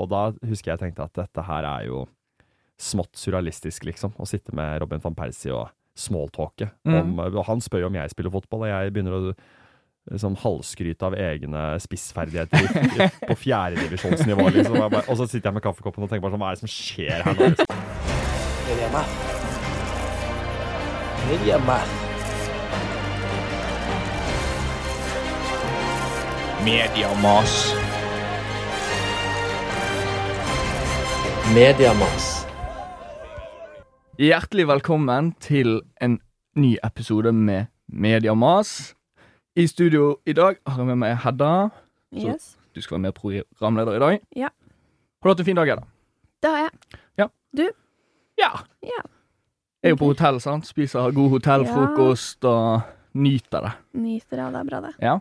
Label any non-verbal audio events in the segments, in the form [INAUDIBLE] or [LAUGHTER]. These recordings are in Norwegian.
Og da husker jeg tenkte at dette her er jo smått surrealistisk, liksom. Å sitte med Robin van Persie og smalltalke. Mm. om- Og han spør jo om jeg spiller fotball, og jeg begynner å liksom halvskryte av egne spissferdigheter i- på fjerdedivisjonsnivå, liksom. Og bare- Og så sitter jeg med kaffekoppen og tenker bare sånn, hva er det som skjer her nå? Liksom? Media Media Mediamas. Mediamas. Hjertelig velkommen til en ny episode med Mediamas. I studio i dag har jeg med meg Hedda. Så- Yes, Du skal være med programleder i dag. Ja. Har du hatt en fin dag, Hedda? det har jeg. Ja. Ja. Jeg er jo på hotell, sant. Spiser god hotellfrokost og nyter det. Nyter av det, er bra det. Ja.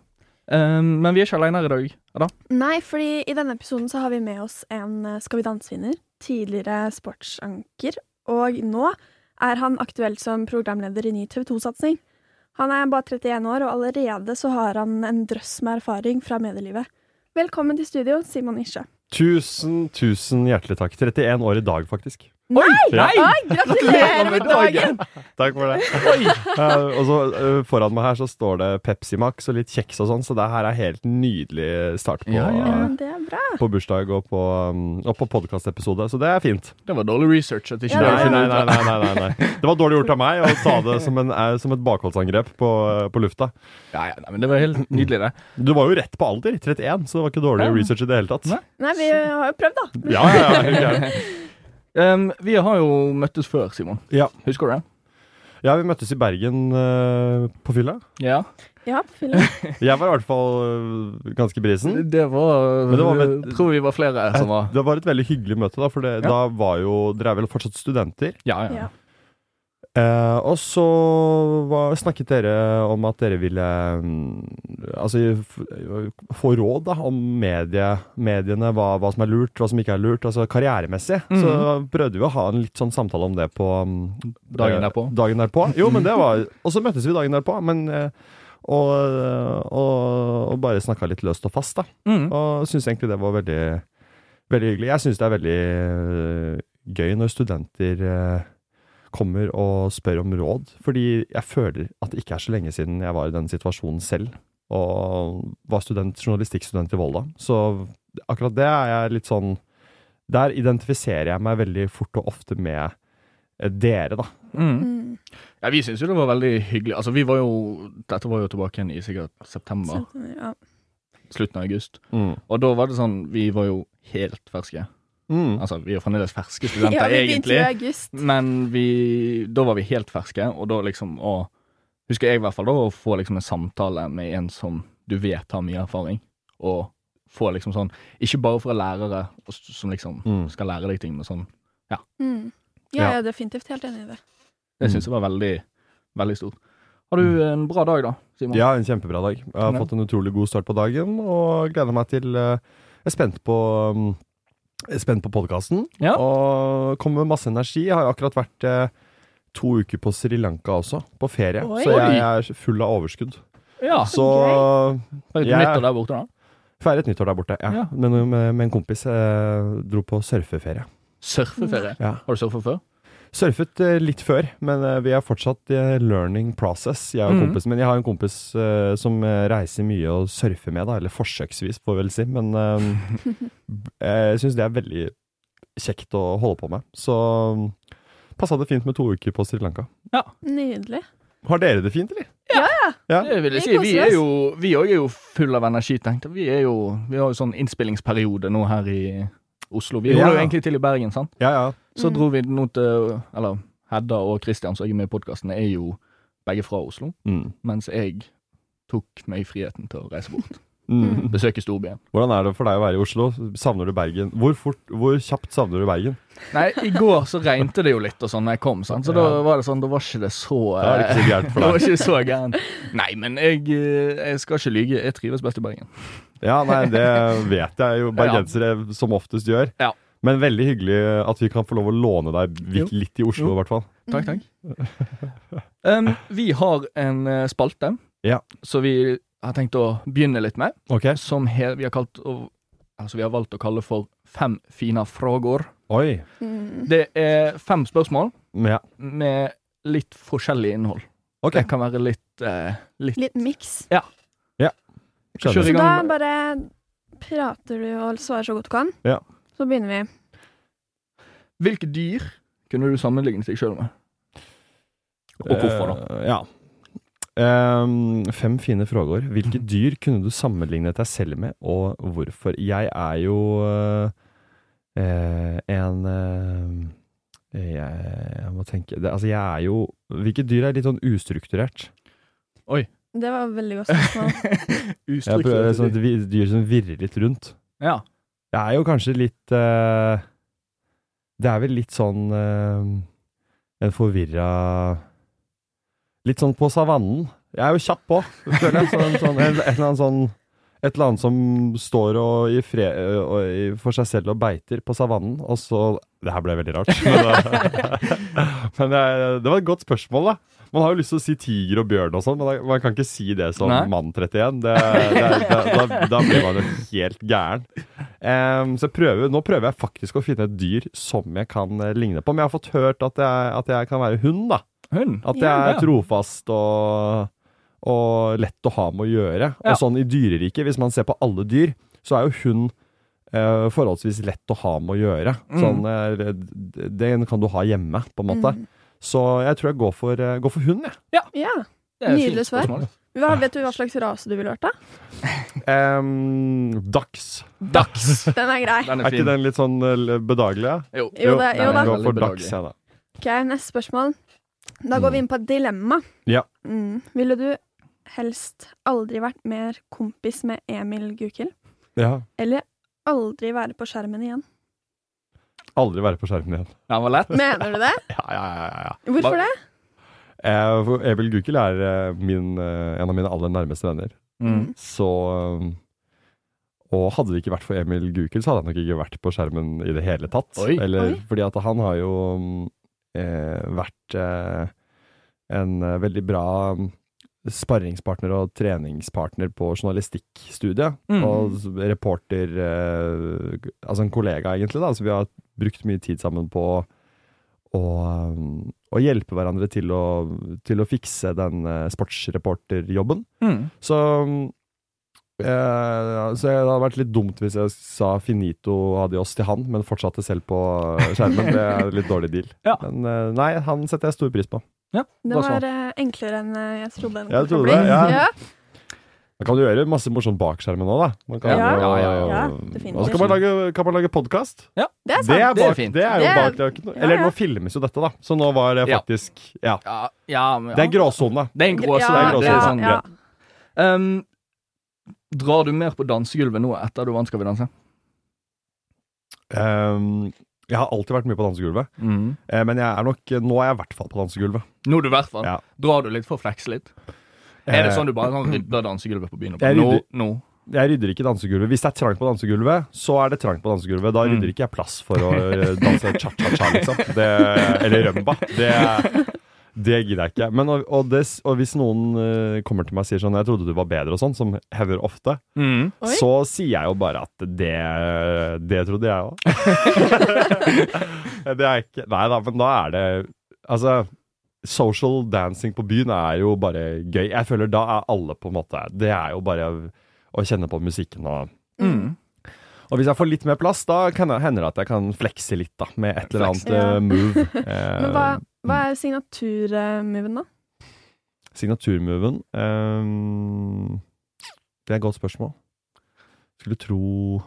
Um, men vi er ikke alene her i dag. Hedda. Nei, fordi i denne episoden så har vi med oss en eh, Skal vi danse-vinner. Tidligere sportsanker. Og nå er han aktuell som programleder i ny TV 2-satsing. Han er bare 31 år, og allerede så har han en drøss med erfaring fra medielivet. Velkommen til studio, Simon Isje. Tusen, tusen hjertelig takk. 31 år i dag, faktisk. Nei! Ja. Oi, gratulerer med dagen! Takk for det. Uh, [LAUGHS] og så uh, foran meg her så står det Pepsi Max og litt kjeks og sånn, så det her er helt nydelig start på, Ja, ja, Ja, bra. på bursdag og på, um, og på podkastepisode, så det er fint. Det var dårlig research. At ikke Ja, Nei, nei, nei, nei, nei, nei, nei. Det var dårlig gjort av meg å ta det som, en, eh, som et bakholdsangrep på, på lufta. Ja, ja, nei, men det var helt nydelig, det. Du var jo rett på alder, 31, så det var ikke dårlig Ja. research i det hele tatt. Nei. Nei, vi har jo prøvd, da. Ja, ja, ja, greit. [LAUGHS] Um, vi har jo møttes før, Simon. Ja. Husker du det? ja, vi møttes i Bergen uh, på fylla. Ja. Ja, på fylla. [LAUGHS] Jeg var i hvert fall eh, ganske brisen. Det var, Men det var med- Jeg tror vi var flere som var Det var et veldig hyggelig møte, da, for det, Ja. da var jo Dere er vel fortsatt studenter? Ja, ja. Ja. Eh, og så var, snakket dere om at dere ville mm, Altså få råd da, om medie, mediene, hva, hva som er lurt, hva som ikke er lurt, altså karrieremessig. Så prøvde vi å ha en litt sånn samtale om det på mm, Dagen eh, derpå. Dagen derpå. Jo, men det var Og så møttes vi dagen derpå, men eh, og, og, og bare snakka litt løst og fast, da. Mm. Og syns egentlig det var veldig, veldig hyggelig. Jeg syns det er veldig øh, gøy når studenter øh, kommer og spør om råd, fordi jeg føler at det ikke er så lenge siden jeg var i den situasjonen selv, og var student, journalistikkstudent i Volda. Så akkurat det er jeg litt sånn Der identifiserer jeg meg veldig fort og ofte med eh, dere, da. Mm. Mm. Ja, vi syns jo det var veldig hyggelig. Altså, vi var jo Dette var jo tilbake igjen i sikkert september, Så, ja. slutten av august. Mm. Og da var det sånn Vi var jo helt ferske. Mm. Altså, vi er fremdeles ferske [LAUGHS] studenter, ja, vi egentlig. i august. Men vi, da var vi helt ferske, og da liksom å Husker jeg i hvert fall da å få liksom en samtale med en som du vet har mye erfaring, og få liksom sånn Ikke bare fra lærere som liksom Mm. skal lære deg ting, men sånn Mm. Ja, Ja. jeg er definitivt helt enig i det. Det Mm. syns jeg var veldig, veldig stort. Har du en bra dag, da, Simon? Ja, en kjempebra dag. Jeg har fått en utrolig god start på dagen, og gleder meg til eh, Jeg er spent på um, Spent på podkasten, Ja. og kommer med masse energi. Jeg har akkurat vært eh, to uker på Sri Lanka også, på ferie, Oi. så jeg er full av overskudd. Ja, Så okay. jeg- nyttår der borte, da? feiret nyttår der borte, ja. Ja. Men med, med en kompis. Eh, dro på surfeferie. Surfeferie. Ja. Har du surfa før? Surfet eh, litt før, men eh, vi er fortsatt i learning process, jeg og mm. kompisen min. Jeg har en kompis uh, som eh, reiser mye og surfer med, da, eller forsøksvis, får vi vel si. Men [LAUGHS] uh, jeg syns det er veldig kjekt å holde på med. Så passa det fint med to uker på Sri Lanka. Ja. Nydelig. Har dere det fint, eller? Ja, Ja. Det vil jeg si. Vi er jo Vi er jo full av energi, tenkte jeg. Vi er Vi har jo sånn innspillingsperiode nå her i Oslo. Vi Ja. holder jo egentlig til i Bergen, sant? Ja, ja. Så Mm. dro vi nå til Eller Hedda og Christian, som jeg er med i podkasten, er jo begge fra Oslo. Mm. Mens jeg tok meg friheten til å reise bort. [LAUGHS] Mm. Besøke storbyen. Hvordan er det for deg å være i Oslo? Savner du Bergen? Hvor fort, hvor kjapt savner du Bergen? Nei, i går så regnet det jo litt og sånn når jeg kom, sant? så da var det sånn Da var ikke det så Da er det ikke så gærent for [LAUGHS] Det var ikke så gærent. Nei, men jeg, eh, jeg skal ikke lyge. Jeg trives best i Bergen. Ja, nei, det vet jeg jo bergensere som oftest gjør. Ja. Men veldig hyggelig at vi kan få lov å låne deg Jo. litt i Oslo, i hvert fall. Takk, takk. [LAUGHS] Um, vi har en eh, spalte Ja. så vi har tenkt å begynne litt med, okay. som he vi, har kalt, altså vi har valgt å kalle for fem fine frågor. Oi. Mm. Det er fem spørsmål ja. med litt forskjellig innhold. Okay. Det kan være litt, eh, litt Litt miks. Kjør Så i da bare prater du og svarer så godt du kan. Ja. Så begynner vi. Hvilke dyr kunne du sammenligne seg sjøl med? Og hvorfor, da? Uh, ja. Ehm, fem fine frågor. Hvilke dyr kunne du sammenlignet deg selv med, og hvorfor? Jeg er jo eh, eh, en uh, jeg, jeg må tenke det, Altså, jeg er jo Hvilke dyr er litt sånn ustrukturert? Oi. Det var veldig godt spørsmål. [LAUGHS] Ustrukturert dyr. sånn et dyr som virrer litt rundt. Ja. Jeg er jo kanskje litt uh, Det er vel litt sånn En forvirra Litt sånn på savannen. Jeg er jo kjapp på, føler jeg. Sånn, sånn, et, eller annet sånn Et eller annet som står og i fre, og for seg selv og beiter på savannen, og så Det her ble veldig rart. [LAUGHS] Men, det, det var et godt spørsmål, da. Man har jo lyst til å si tiger og bjørn og sånn, men man kan ikke si det som Nei. mann 31. Det, det, da, da, da blir man jo helt gæren. Um, så prøver, nå prøver jeg faktisk å finne et dyr som jeg kan eh, ligne på. Men jeg har fått hørt at jeg, at jeg kan være hund, da. Hund. At jeg er trofast og, og lett å ha med å gjøre. Ja. Og sånn i dyreriket, hvis man ser på alle dyr, så er jo hund eh, forholdsvis lett å ha med å gjøre. Mm. Sånn, eh, den kan du ha hjemme, på en måte. Mm. Så jeg tror jeg går for, eh, går for hund, jeg. Ja. ja. Nydelig svar. Hva, vet du hva slags rase du ville vært, da? [LAUGHS] Um, Dachs. Dachs. [LAUGHS] Den er grei. Den Er er ikke den litt sånn eh, bedagelig? Ja? Jo. Jo, det, jo da. Jeg går for Dachs, jeg, da. Ok, Neste spørsmål. Da går vi inn på et dilemma. Ja. Mm. Ville du helst aldri vært mer kompis med Emil Gukild, Ja. eller aldri være på skjermen igjen? Aldri være på skjermen igjen. Den var lett. Mener du det? [LAUGHS] Ja, ja, ja, ja, ja. Hvorfor Hva- det? Eh, for Emil Gukild er eh, min, eh, en av mine aller nærmeste venner. Mm. Så um, Og hadde det ikke vært for Emil Gukild, så hadde han nok ikke vært på skjermen i det hele tatt. Oi. Eller, Oi. Fordi at han har jo um, eh, vært eh, en eh, veldig bra um, sparringspartner og treningspartner på journalistikkstudiet. Mm. Og reporter eh, Altså en kollega, egentlig, da. Så vi har brukt mye tid sammen på å, å hjelpe hverandre til å, til å fikse den eh, sportsreporterjobben. Mm. Så eh, så det hadde vært litt dumt hvis jeg sa finito adios til han, men fortsatte selv på skjermen. Det er en litt dårlig deal. [LAUGHS] Ja. Men eh, nei, han setter jeg stor pris på. Det Hva var eh, enklere enn eh, jeg trodde. den Jeg trodde det, ja. Man kan jo gjøre masse morsomt bak skjermen òg, da. Man kan, Ja. jo- Ja, ja, ja. Og så kan man lage, kan man lage podkast. Det er Det, sant. Det er bak- fint. det er jo Det er- bak det. er Ja, Eller ja. nå filmes jo dette, da. Så nå var det faktisk Ja. Ja, ja, men, ja. Det er gråsone. Det er en gråsone. Ja, det er sånn, ja. Um, drar du mer på dansegulvet nå etter du vant Skal vi danse? Um, jeg har alltid vært mye på dansegulvet, eh, men jeg er nok Nå er jeg i hvert fall på dansegulvet. Nå er du i hvert fall. Ja. Drar du litt for å flekse litt? Er det Eh, sånn du bare sånn rydder dansegulvet på byen? Jeg rydder, Nå, rydder- nå. Jeg rydder ikke dansegulvet. Hvis det er trangt på dansegulvet, så er det trangt på dansegulvet. Da Mm. rydder ikke jeg plass for å eh, danse cha-cha-cha, liksom. Det, eller rømba. Det, det gidder jeg ikke. Men og, og, det, og hvis noen uh, kommer til meg og sier sånn 'Jeg trodde du var bedre', og sånn, som hever ofte, Mm. Så sier jeg jo bare at det Det trodde jeg òg. [LAUGHS] det er ikke Nei da, men da er det Altså Social dancing på byen er jo bare gøy. Jeg føler da er alle på en måte Det er jo bare å kjenne på musikken og Mm. Og hvis jeg får litt mer plass, da kan det, hender det at jeg kan flekse litt da med et eller annet ja. eh, move. Eh, Men hva, hva er signaturmoven, da? Signaturmoven um, Det er et godt spørsmål. Skulle tro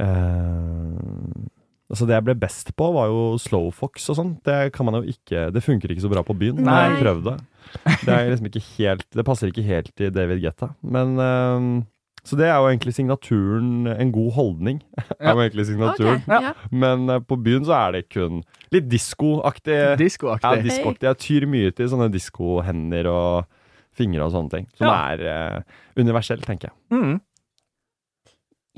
ehm, Altså Det jeg ble best på, var jo slowfox og sånn. Det kan man jo ikke Det funker ikke så bra på byen. Nei. Jeg det. Det er liksom ikke helt Det passer ikke helt i David Getta. Men ehm, Så det er jo egentlig signaturen En god holdning [LAUGHS] er jo egentlig signaturen. Okay, ja. Men eh, på byen så er det kun litt diskoaktig. Ja, Diskoaktig. diskoaktig. Jeg tyr mye til sånne diskohender og fingre og sånne ting. Som Ja. er uh, universell, tenker jeg. Mm.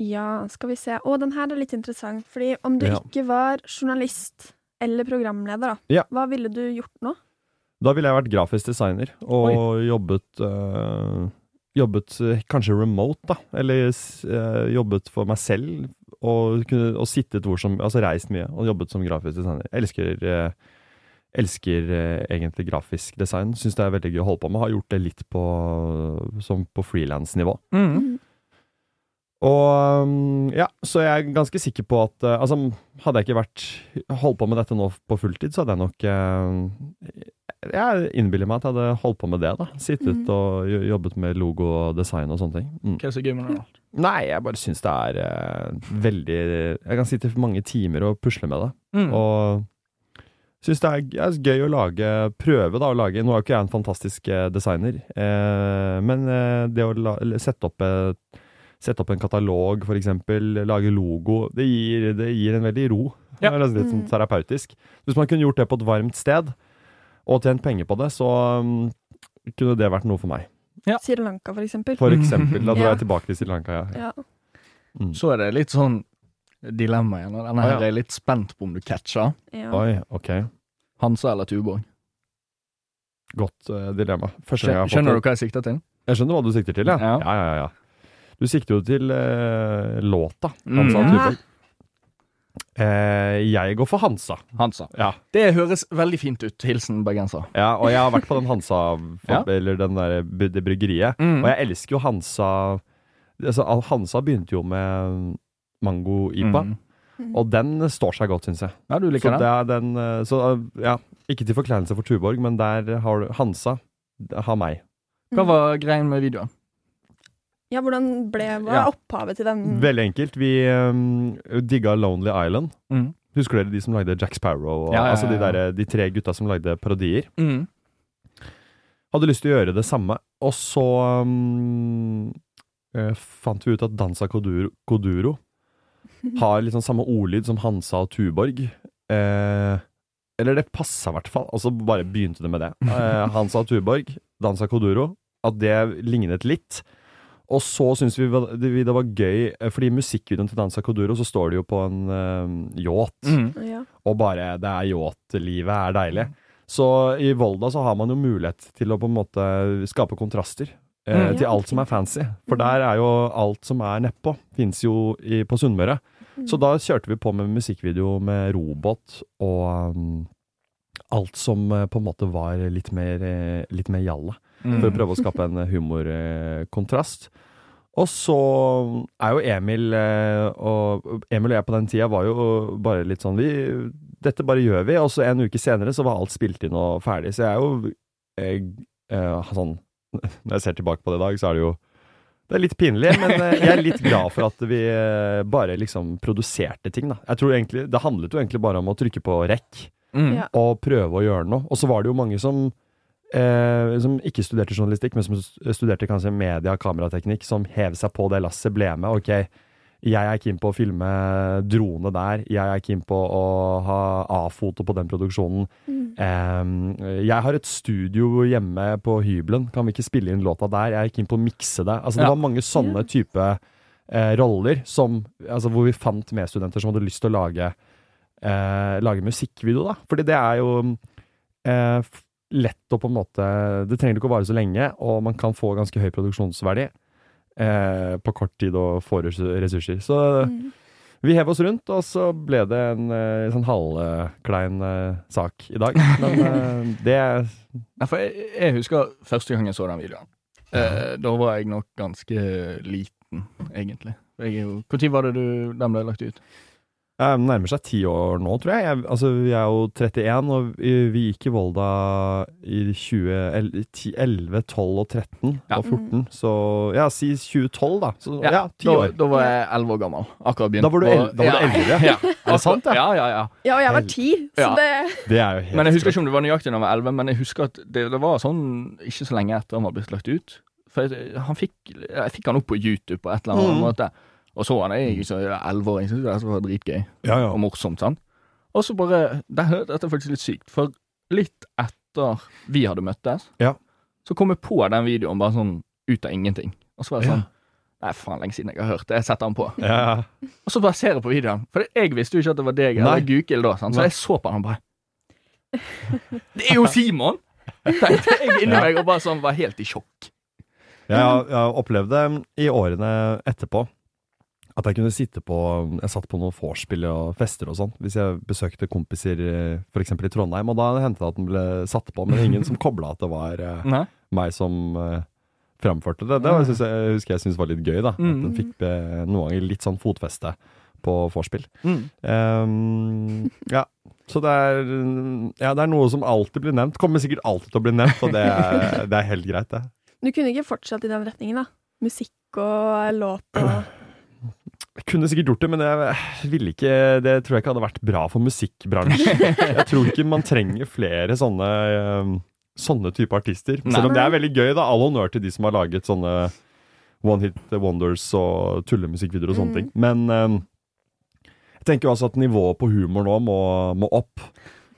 Ja, skal vi se. Å, den her er litt interessant. Fordi om du Ja. ikke var journalist eller programleder, da, Ja. hva ville du gjort nå? Da ville jeg vært grafisk designer og jobbet eh, Jobbet eh, kanskje remote, da. Eller eh, jobbet for meg selv og, kunne, og sittet hvor som Altså reist mye og jobbet som grafisk designer. Jeg elsker, uh, elsker uh, egentlig grafisk design. Syns det er veldig gøy å holde på med. Har gjort det litt på, som på frilansnivå. Mm. Og um, ja, så jeg er ganske sikker på at uh, Altså, hadde jeg ikke vært holdt på med dette nå på fulltid, så hadde jeg nok uh, Jeg innbiller meg at jeg hadde holdt på med det, da. Sittet Mm. og jobbet med logo og design og sånne ting. Mm. Hva er så gøy med det? da? Nei, jeg bare syns det er uh, veldig Jeg kan sitte mange timer og pusle med det. Mm. Og syns det er, er gøy å lage Prøve da å lage Nå er jo ikke jeg en fantastisk eh, designer, eh, men eh, det å la, sette opp et Sette opp en katalog, for eksempel, lage logo, det gir, det gir en veldig ro. Ja. Det er litt sånn Mm. terapeutisk. Hvis man kunne gjort det på et varmt sted, og tjent penger på det, så um, kunne det vært noe for meg. Ja. Sri Lanka, for eksempel. For eksempel. Da drar jeg tilbake til Sri Lanka, ja. Ja. Mm. Så er det litt sånn dilemma igjen. og Denne Å, her ja. er litt spent på om du catcher. ja. Oi, ok. Hansa eller Tuborg? Godt uh, dilemma. Første gang jeg har fått Skjønner du hva jeg sikter til? Jeg skjønner hva du sikter til, ja. Ja. Ja, ja, ja. Du sikter jo til uh, låta. Mm. Hansa Ja. Tuborg. Eh, jeg går for Hansa. Hansa. Ja. Det høres veldig fint ut. Hilsen bergenser. ja, og jeg har vært på den Hansa, [LAUGHS] Ja. eller den der, det bryggeriet. Mm. Og jeg elsker jo Hansa altså, Hansa begynte jo med mango-ipa, Mm. og den står seg godt, syns jeg. Ja, du Så liker det den? er den eh, Så eh, ja, ikke til forkleinelse for Tuborg, men der har du Hansa. Har meg. Hva var greien med videoen? Ja, hvordan ble Hva er Ja. opphavet til den? Veldig enkelt. Vi um, digga Lonely Island. Mm. Husker dere de som lagde Jack Sparrow? Og, Ja, ja, ja, Altså de, der, de tre gutta som lagde parodier. Mm. Hadde lyst til å gjøre det samme, og så um, eh, fant vi ut at Dansa Koduro, Koduro har litt sånn samme ordlyd som Hansa og Tuborg. Eh, eller det passa i hvert fall, og så bare begynte det med det. Eh, Hansa og Tuborg, Dansa Koduro, at det lignet litt. Og så syntes vi det det var gøy, eh, fordi i musikkvideoen til Dansa Koduro så står det jo på en eh, yacht. Mm. Ja. og bare det er yachtlivet er deilig. Så i Volda så har man jo mulighet til å på en måte skape kontraster eh, Mm. til alt som er fancy. For der er jo alt som er nedpå, fins jo i, på Sunnmøre. Mm. Så da kjørte vi på med musikkvideo med robot og um, alt som på en måte var litt mer, litt mer jalla Mm. for å prøve å skape en humorkontrast. Og så er jo Emil eh, og Emil og jeg på den tida var jo bare litt sånn vi, Dette bare gjør vi. Og så en uke senere så var alt spilt inn og ferdig. Så jeg er jo jeg, eh, sånn [LAUGHS] Når jeg ser tilbake på det i dag, så er det jo det er litt pinlig, men eh, jeg er litt glad for at vi eh, bare liksom produserte ting, da. Jeg tror egentlig, Det handlet jo egentlig bare om å trykke på rekk Mm. Og prøve å gjøre noe. Og så var det jo mange som, eh, som ikke studerte journalistikk, men som studerte kanskje media- og kamerateknikk, som hev seg på det lasset, ble med. Ok, jeg er keen på å filme drone der, jeg er keen på å ha A-foto på den produksjonen. Mm. Eh, jeg har et studio hjemme på hybelen, kan vi ikke spille inn låta der? Jeg er keen på å mikse det. Altså, det Ja. var mange sånne type eh, roller som, altså, hvor vi fant medstudenter som hadde lyst til å lage eh, lage musikkvideo, da. Fordi det er jo eh, f- lett å på en måte Det trenger ikke å vare så lenge, og man kan få ganske høy produksjonsverdi eh, på kort tid og få ressurser. Så Mm. vi hev oss rundt, og så ble det en en sånn halvklein eh, sak i dag. Men eh, [LAUGHS] det Nei, for jeg, jeg husker første gang jeg så den videoen. Eh, da var jeg nok ganske liten, egentlig. Når var det du, den ble lagt ut? Eh, nærmer seg ti år nå, tror jeg. jeg. Altså, vi er jo 31, og vi, vi gikk i Volda i 2011, 12 og 13 Ja. og 14. Så ja, si 2012, da. Så ja, ti da, år. da var jeg elleve år gammel. Akkurat begynt Da var du el- da var du elleve? [LAUGHS] Ja. Er det sant, det? Ja, ja, ja. ja, og jeg var 10, så Ja. det Det er jo helt Men jeg husker ikke om det var nøyaktig da jeg var elleve, men jeg husker at det, det var sånn ikke så lenge etter han var blitt lagt ut. For jeg, han fikk, jeg fikk han opp på YouTube på et eller annet Mm. måte. Og så han jeg år, jeg syntes det var dritgøy Ja, ja. og morsomt. sant? Og så bare det, Dette er faktisk litt sykt, for litt etter vi hadde møttes, Ja. så kom jeg på den videoen bare sånn ut av ingenting. Og så var det Ja. sånn Nei, faen, lenge siden jeg har hørt det. Jeg setter den på. Og så bare ser jeg på videoen. For jeg visste jo ikke at det var deg eller Gukild da. Sant? Så jeg så på den og bare Det er jo Simon! Tenkte jeg inni meg og bare sånn var helt i sjokk. Jeg jeg har opplevd det i årene etterpå. At jeg kunne sitte på Jeg satt på noen vorspiel og fester og sånn, hvis jeg besøkte kompiser f.eks. i Trondheim. Og da hendte det at den ble satt på, men ingen som kobla at det var eh, Nei? meg som eh, framførte det. Det var, synes jeg, husker jeg syntes var litt gøy, da. At den Mm. fikk eh, noen ganger litt sånn fotfeste på vorspiel. Mm. Um, ja. Så det er, ja, det er noe som alltid blir nevnt. Kommer sikkert alltid til å bli nevnt, og det er, det er helt greit, det. Du kunne ikke fortsatt i den retningen, da? Musikk og låt og Jeg kunne sikkert gjort det, men jeg ville ikke Det tror jeg ikke hadde vært bra for musikkbransjen. Jeg tror ikke man trenger flere sånne ehm, Sånne type artister. Nei. Selv om det er veldig gøy, da. All honnør til de som har laget sånne One Hit Wonders og tullemusikkvideoer og sånne Mm. ting. Men ehm, jeg tenker jo altså at nivået på humor nå må, må opp.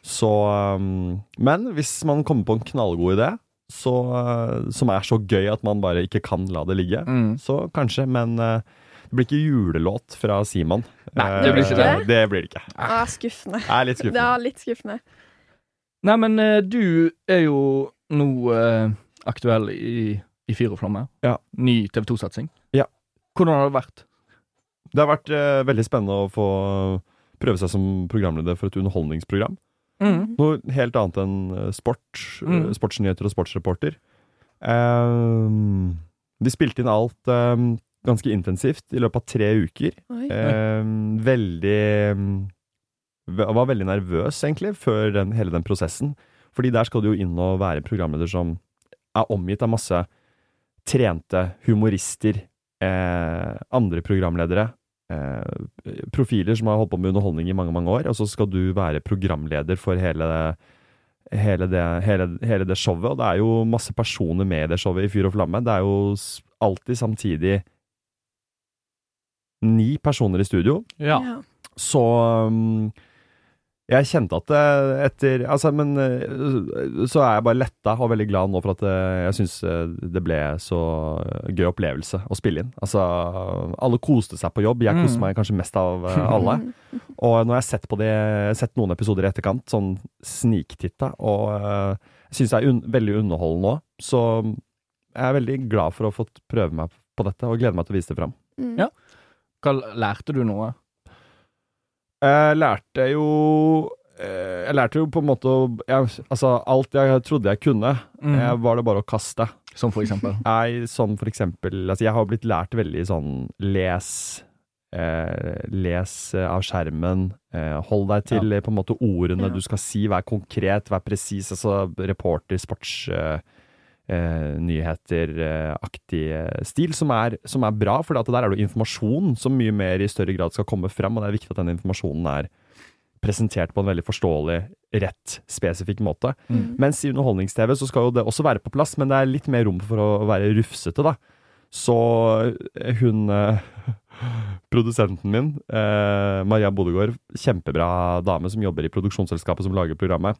Så ehm, Men hvis man kommer på en knallgod idé, så, eh, som er så gøy at man bare ikke kan la det ligge, Mm. så kanskje. Men eh, det blir ikke julelåt fra Simon. Nei, det blir ikke det. Eh, Det blir det ikke. ah, Skuffende. Det er litt skuffende. Det er litt skuffende. Nei, men eh, du er jo nå eh, aktuell i, i Fyr og flamme. Ja. Ny TV 2-satsing. Ja. Hvordan har det vært? Det har vært eh, veldig spennende å få prøve seg som programleder for et underholdningsprogram. Mm. Noe helt annet enn eh, sport, Mm. sportsnyheter og sportsreporter. Um, de spilte inn alt ehm, ganske intensivt i løpet av tre uker. Ehm, veldig Var veldig nervøs, egentlig, før den, hele den prosessen. Fordi der skal du jo inn og være programleder som er omgitt av masse trente humorister, eh, andre programledere, eh, profiler som har holdt på med underholdning i mange, mange år, og så skal du være programleder for hele, hele, det, hele, hele det showet. Og det er jo masse personer med i det showet i Fyr og flamme. Det er jo alltid samtidig ni personer i studio. Ja. Så um, jeg kjente at det etter Altså, men uh, så er jeg bare letta og veldig glad nå for at uh, jeg syns det ble så gøy opplevelse å spille inn. Altså, alle koste seg på jobb. Jeg koste Mm. meg kanskje mest av alle. [LAUGHS] Og nå har jeg sett på det, sett noen episoder i etterkant, sånn sniktitta, og jeg syns det er un veldig underholdende òg. Så jeg er veldig glad for å ha fått prøve meg på dette, og gleder meg til å vise det fram. Mm. Ja. Hva lærte du noe? Jeg lærte jo eh, Jeg lærte jo på en måte jeg, Altså, alt jeg trodde jeg kunne, Mm. jeg, var det bare å kaste. Som for eksempel? Nei, sånn for eksempel Altså, jeg har blitt lært veldig sånn Les eh, Les eh, av skjermen. Eh, hold deg til ja. på en måte ordene Ja. du skal si. Vær konkret, vær presis. Altså reporter, sports... Eh, eh, nyheter-aktig eh, stil, som er, som er bra, for der er det jo informasjon som mye mer i større grad skal komme frem, og det er viktig at den informasjonen er presentert på en veldig forståelig, rett, spesifikk måte. Mm. Mens i underholdnings-TV så skal jo det også være på plass, men det er litt mer rom for å være rufsete, da. Så eh, hun eh, [LAUGHS] Produsenten min, eh, Maria Bodegård, kjempebra dame som jobber i produksjonsselskapet som lager programmet.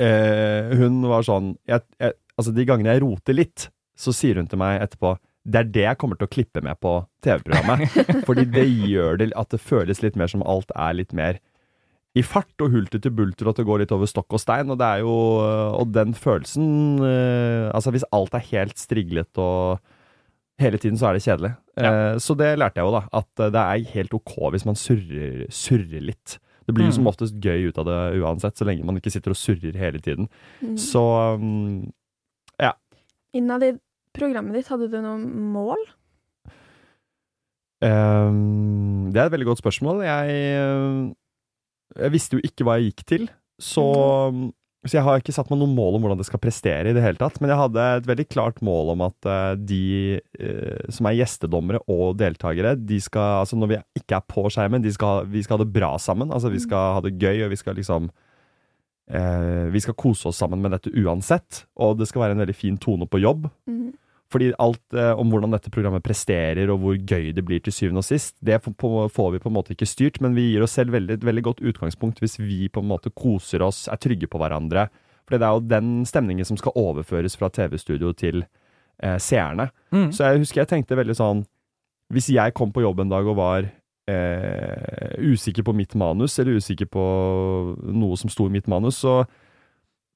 Eh, hun var sånn jeg, jeg, Altså, de gangene jeg roter litt, så sier hun til meg etterpå det er det jeg kommer til å klippe med på TV-programmet. [LAUGHS] Fordi det gjør det at det føles litt mer som alt er litt mer i fart og hulter til bulter, og at det går litt over stokk og stein. Og det er jo Og den følelsen eh, Altså, hvis alt er helt striglet og hele tiden, så er det kjedelig. Ja. så det lærte jeg jo, da. At eh, det er helt ok hvis man surrer, surrer litt. Det blir jo som Mm. oftest gøy ut av det uansett, så lenge man ikke sitter og surrer hele tiden. Mm. Så um, Innad i programmet ditt, hadde du noen mål? Um, det er et veldig godt spørsmål. Jeg, eh, jeg visste jo ikke hva jeg gikk til, så, så jeg har ikke satt meg noen mål om hvordan det skal prestere i det hele tatt. Men jeg hadde et veldig klart mål om at eh, de eh, som er gjestedommere og deltakere, de skal, altså når vi ikke er på skjermen, de skal, vi skal ha det bra sammen. Altså vi skal ha det gøy, og vi skal liksom eh, Vi skal kose oss sammen med dette uansett. Og det skal være en veldig fin tone på jobb. Mm. Fordi alt eh, om hvordan dette programmet presterer, og hvor gøy det blir til syvende og sist, det får vi på en måte ikke styrt, men vi gir oss selv veldig, et veldig godt utgangspunkt hvis vi på en måte koser oss, er trygge på hverandre. For det er jo den stemningen som skal overføres fra TV-studio til eh, seerne. Mm. Så jeg husker jeg tenkte veldig sånn Hvis jeg kom på jobb en dag og var eh, usikker på mitt manus, eller usikker på noe som sto i mitt manus, så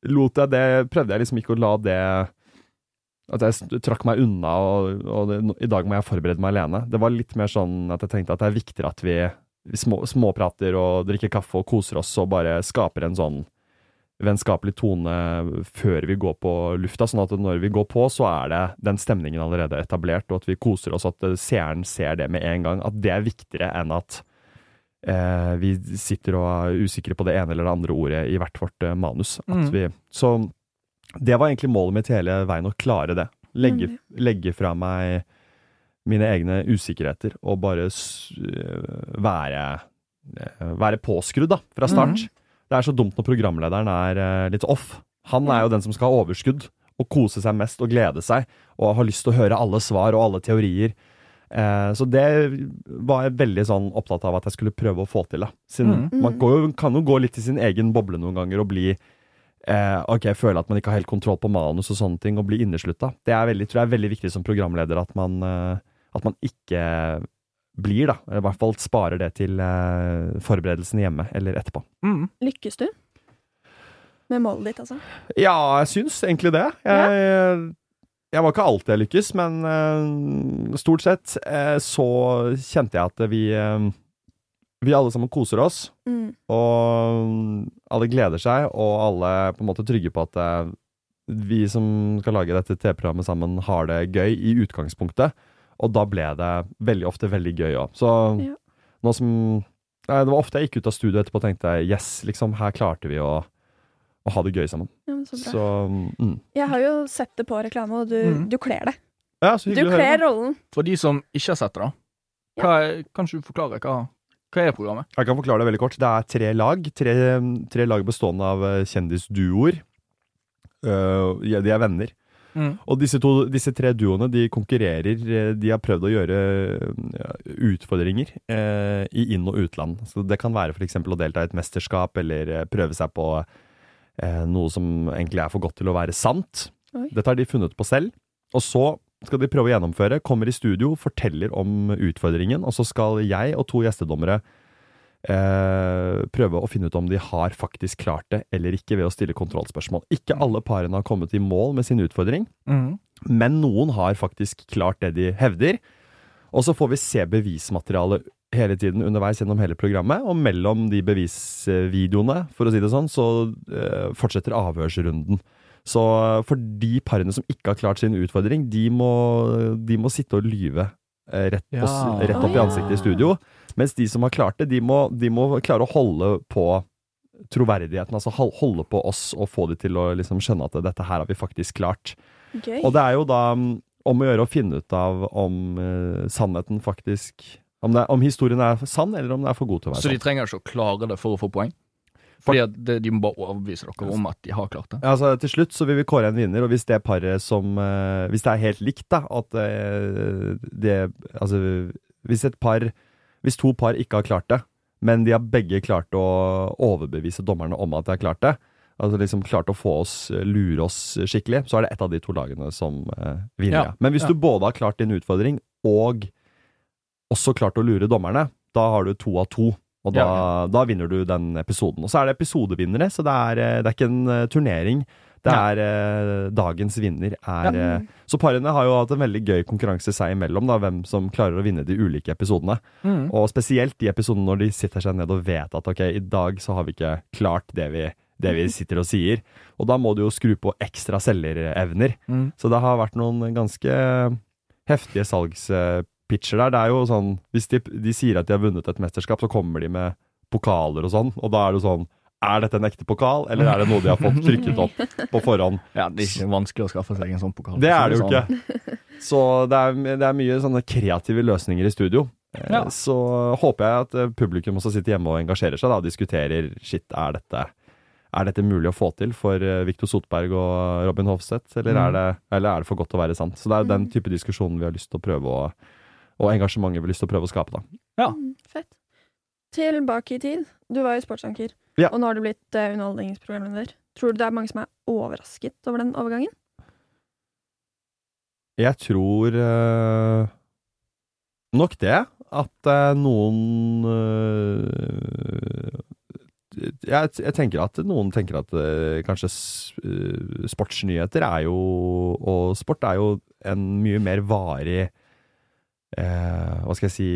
lot jeg det Prøvde jeg liksom ikke å la det at jeg trakk meg unna, og, og det, i dag må jeg forberede meg alene. Det var litt mer sånn at jeg tenkte at det er viktigere at vi, vi små, småprater og drikker kaffe og koser oss og bare skaper en sånn vennskapelig tone før vi går på lufta, sånn at når vi går på, så er det den stemningen allerede etablert, og at vi koser oss, at eh, seeren ser det med en gang. At det er viktigere enn at eh, vi sitter og er usikre på det ene eller det andre ordet i hvert vårt eh, manus. Mm. vi, så det var egentlig målet mitt hele veien, å klare det. Legge, legge fra meg mine egne usikkerheter og bare øh, være, øh, være påskrudd da, fra start. Mhm. Det er så dumt når programlederen er øh, litt off. Han er jo den som skal ha overskudd og kose seg mest og glede seg og har lyst til å høre alle svar og alle teorier. Eh, så det var jeg veldig sånn opptatt av at jeg skulle prøve å få til. da. Siden mm. Man går jo, kan jo gå litt i sin egen boble noen ganger og bli eh, ok, føle at man ikke har helt kontroll på manus og sånne ting, og bli inneslutta. Det er veldig, tror jeg er veldig viktig som programleder at man, eh, at man ikke blir, da. I hvert fall sparer det til eh, forberedelsen hjemme eller etterpå. Mm. Lykkes du? Med målet ditt, altså? Ja, jeg syns egentlig det. Jeg, jeg var ikke alltid jeg lykkes, men eh, stort sett eh, så kjente jeg at vi vi alle sammen koser oss, Mm. og alle gleder seg, og alle på en måte trygge på at vi som skal lage dette TV-programmet sammen, har det gøy i utgangspunktet. Og da ble det veldig ofte veldig gøy òg. Så Ja. nå som Nei, Det var ofte jeg gikk ut av studio etterpå og tenkte yes, liksom, her klarte vi å, å ha det gøy sammen. Ja, men så bra. Så mm. Jeg har jo sett det på reklame, og du, Mm. du kler det. Ja, så Du hyggelig kler rollen. For de som ikke har sett det, da. Hva er, kan ikke du forklare hva, hva er programmet? Jeg kan forklare det veldig kort. Det er tre lag. Tre, tre lag bestående av eh, kjendisduoer. Uh, de er venner. Mm. Og disse, to, disse tre duoene de konkurrerer. eh, De har prøvd å gjøre ja, utfordringer eh, i inn- og utland. Så Det kan være f.eks. å delta i et mesterskap eller eh, prøve seg på eh, noe som egentlig er for godt til å være sant. Oi. Dette har de funnet på selv. Og så skal de prøve å gjennomføre, kommer i studio, forteller om utfordringen, og så skal jeg og to gjestedommere eh, prøve å finne ut om de har faktisk klart det eller ikke ved å stille kontrollspørsmål. Ikke alle parene har kommet i mål med sin utfordring, Mm. men noen har faktisk klart det de hevder. Og så får vi se bevismaterialet hele tiden underveis gjennom hele programmet, og mellom de bevisvideoene, for å si det sånn, så eh, fortsetter avhørsrunden. Så eh, for de parene som ikke har klart sin utfordring, de må, de må sitte og lyve eh, rett, på, Ja. rett opp i Å, ja. ansiktet i studio. Mens de som har klart det, de må, de må klare å holde på troverdigheten. Altså holde på oss og få de til å liksom skjønne at dette her har vi faktisk klart. Gøy. Og det er jo da mm, om å gjøre å finne ut av om uh, sannheten faktisk om, det, er- om historien er sann, eller om den er for god til å være sann. Så de trenger ikke å klare det for å få poeng? Fordi at det, de må bare overbevise dere om at de har klart det? Ja, Altså, til slutt så vil vi kåre en vinner, og hvis det paret som uh, Hvis det er helt likt, da, at uh, det Altså, hvis et par Hvis to par ikke har klart det, men de har begge klart å overbevise dommerne om at de har klart det, altså liksom klart å få oss, lure oss skikkelig, så er det ett av de to lagene som eh, vinner. Ja, Ja. Men hvis ja. du både har klart din utfordring og også klart å lure dommerne, da har du to av to. Og da, Ja, da vinner du den episoden. Og så er det episodevinnere, så det er, eh, det er ikke en eh, turnering. Det Ja. er eh, dagens vinner er Ja. eh, Så parene har jo hatt en veldig gøy konkurranse seg imellom, da, hvem som klarer å vinne de ulike episodene. Mm. Og spesielt de episodene når de sitter seg ned og vet at ok, i dag så har vi ikke klart det vi, det vi sitter og sier. Og da må du jo skru på ekstra selgerevner. Mm. Så det har vært noen ganske heftige salgspitcher der. Det er jo sånn, hvis de, de sier at de har vunnet et mesterskap, så kommer de med pokaler og sånn, og da er det jo sånn er dette en ekte pokal, eller er det noe de har fått trykket opp [LAUGHS] på forhånd? Ja, det er ikke vanskelig å skaffe seg en sånn pokal. Det er det jo ikke. Så det er, det er mye sånne kreative løsninger i studio. Eh, Ja. Så håper jeg at eh, publikum også sitter hjemme og engasjerer seg da, og diskuterer shit, er dette, er dette mulig å få til for eh, Viktor Sotberg og Robin Hofseth, eller, Mm. er det, eller er det for godt til å være sant? Så det er den Mm. type diskusjonen vi har lyst til å prøve å og engasjementet vi har lyst til å prøve å skape. da. Mm, Fett. Tilbake i tid. Du var jo sportsanker, Ja. og nå har du blitt uh, underholdningsprogramleder. Tror du det er mange som er overrasket over den overgangen? Jeg tror uh, nok det. At uh, noen jeg, jeg tenker at noen tenker at kanskje sportsnyheter er jo Og sport er jo en mye mer varig Hva skal jeg si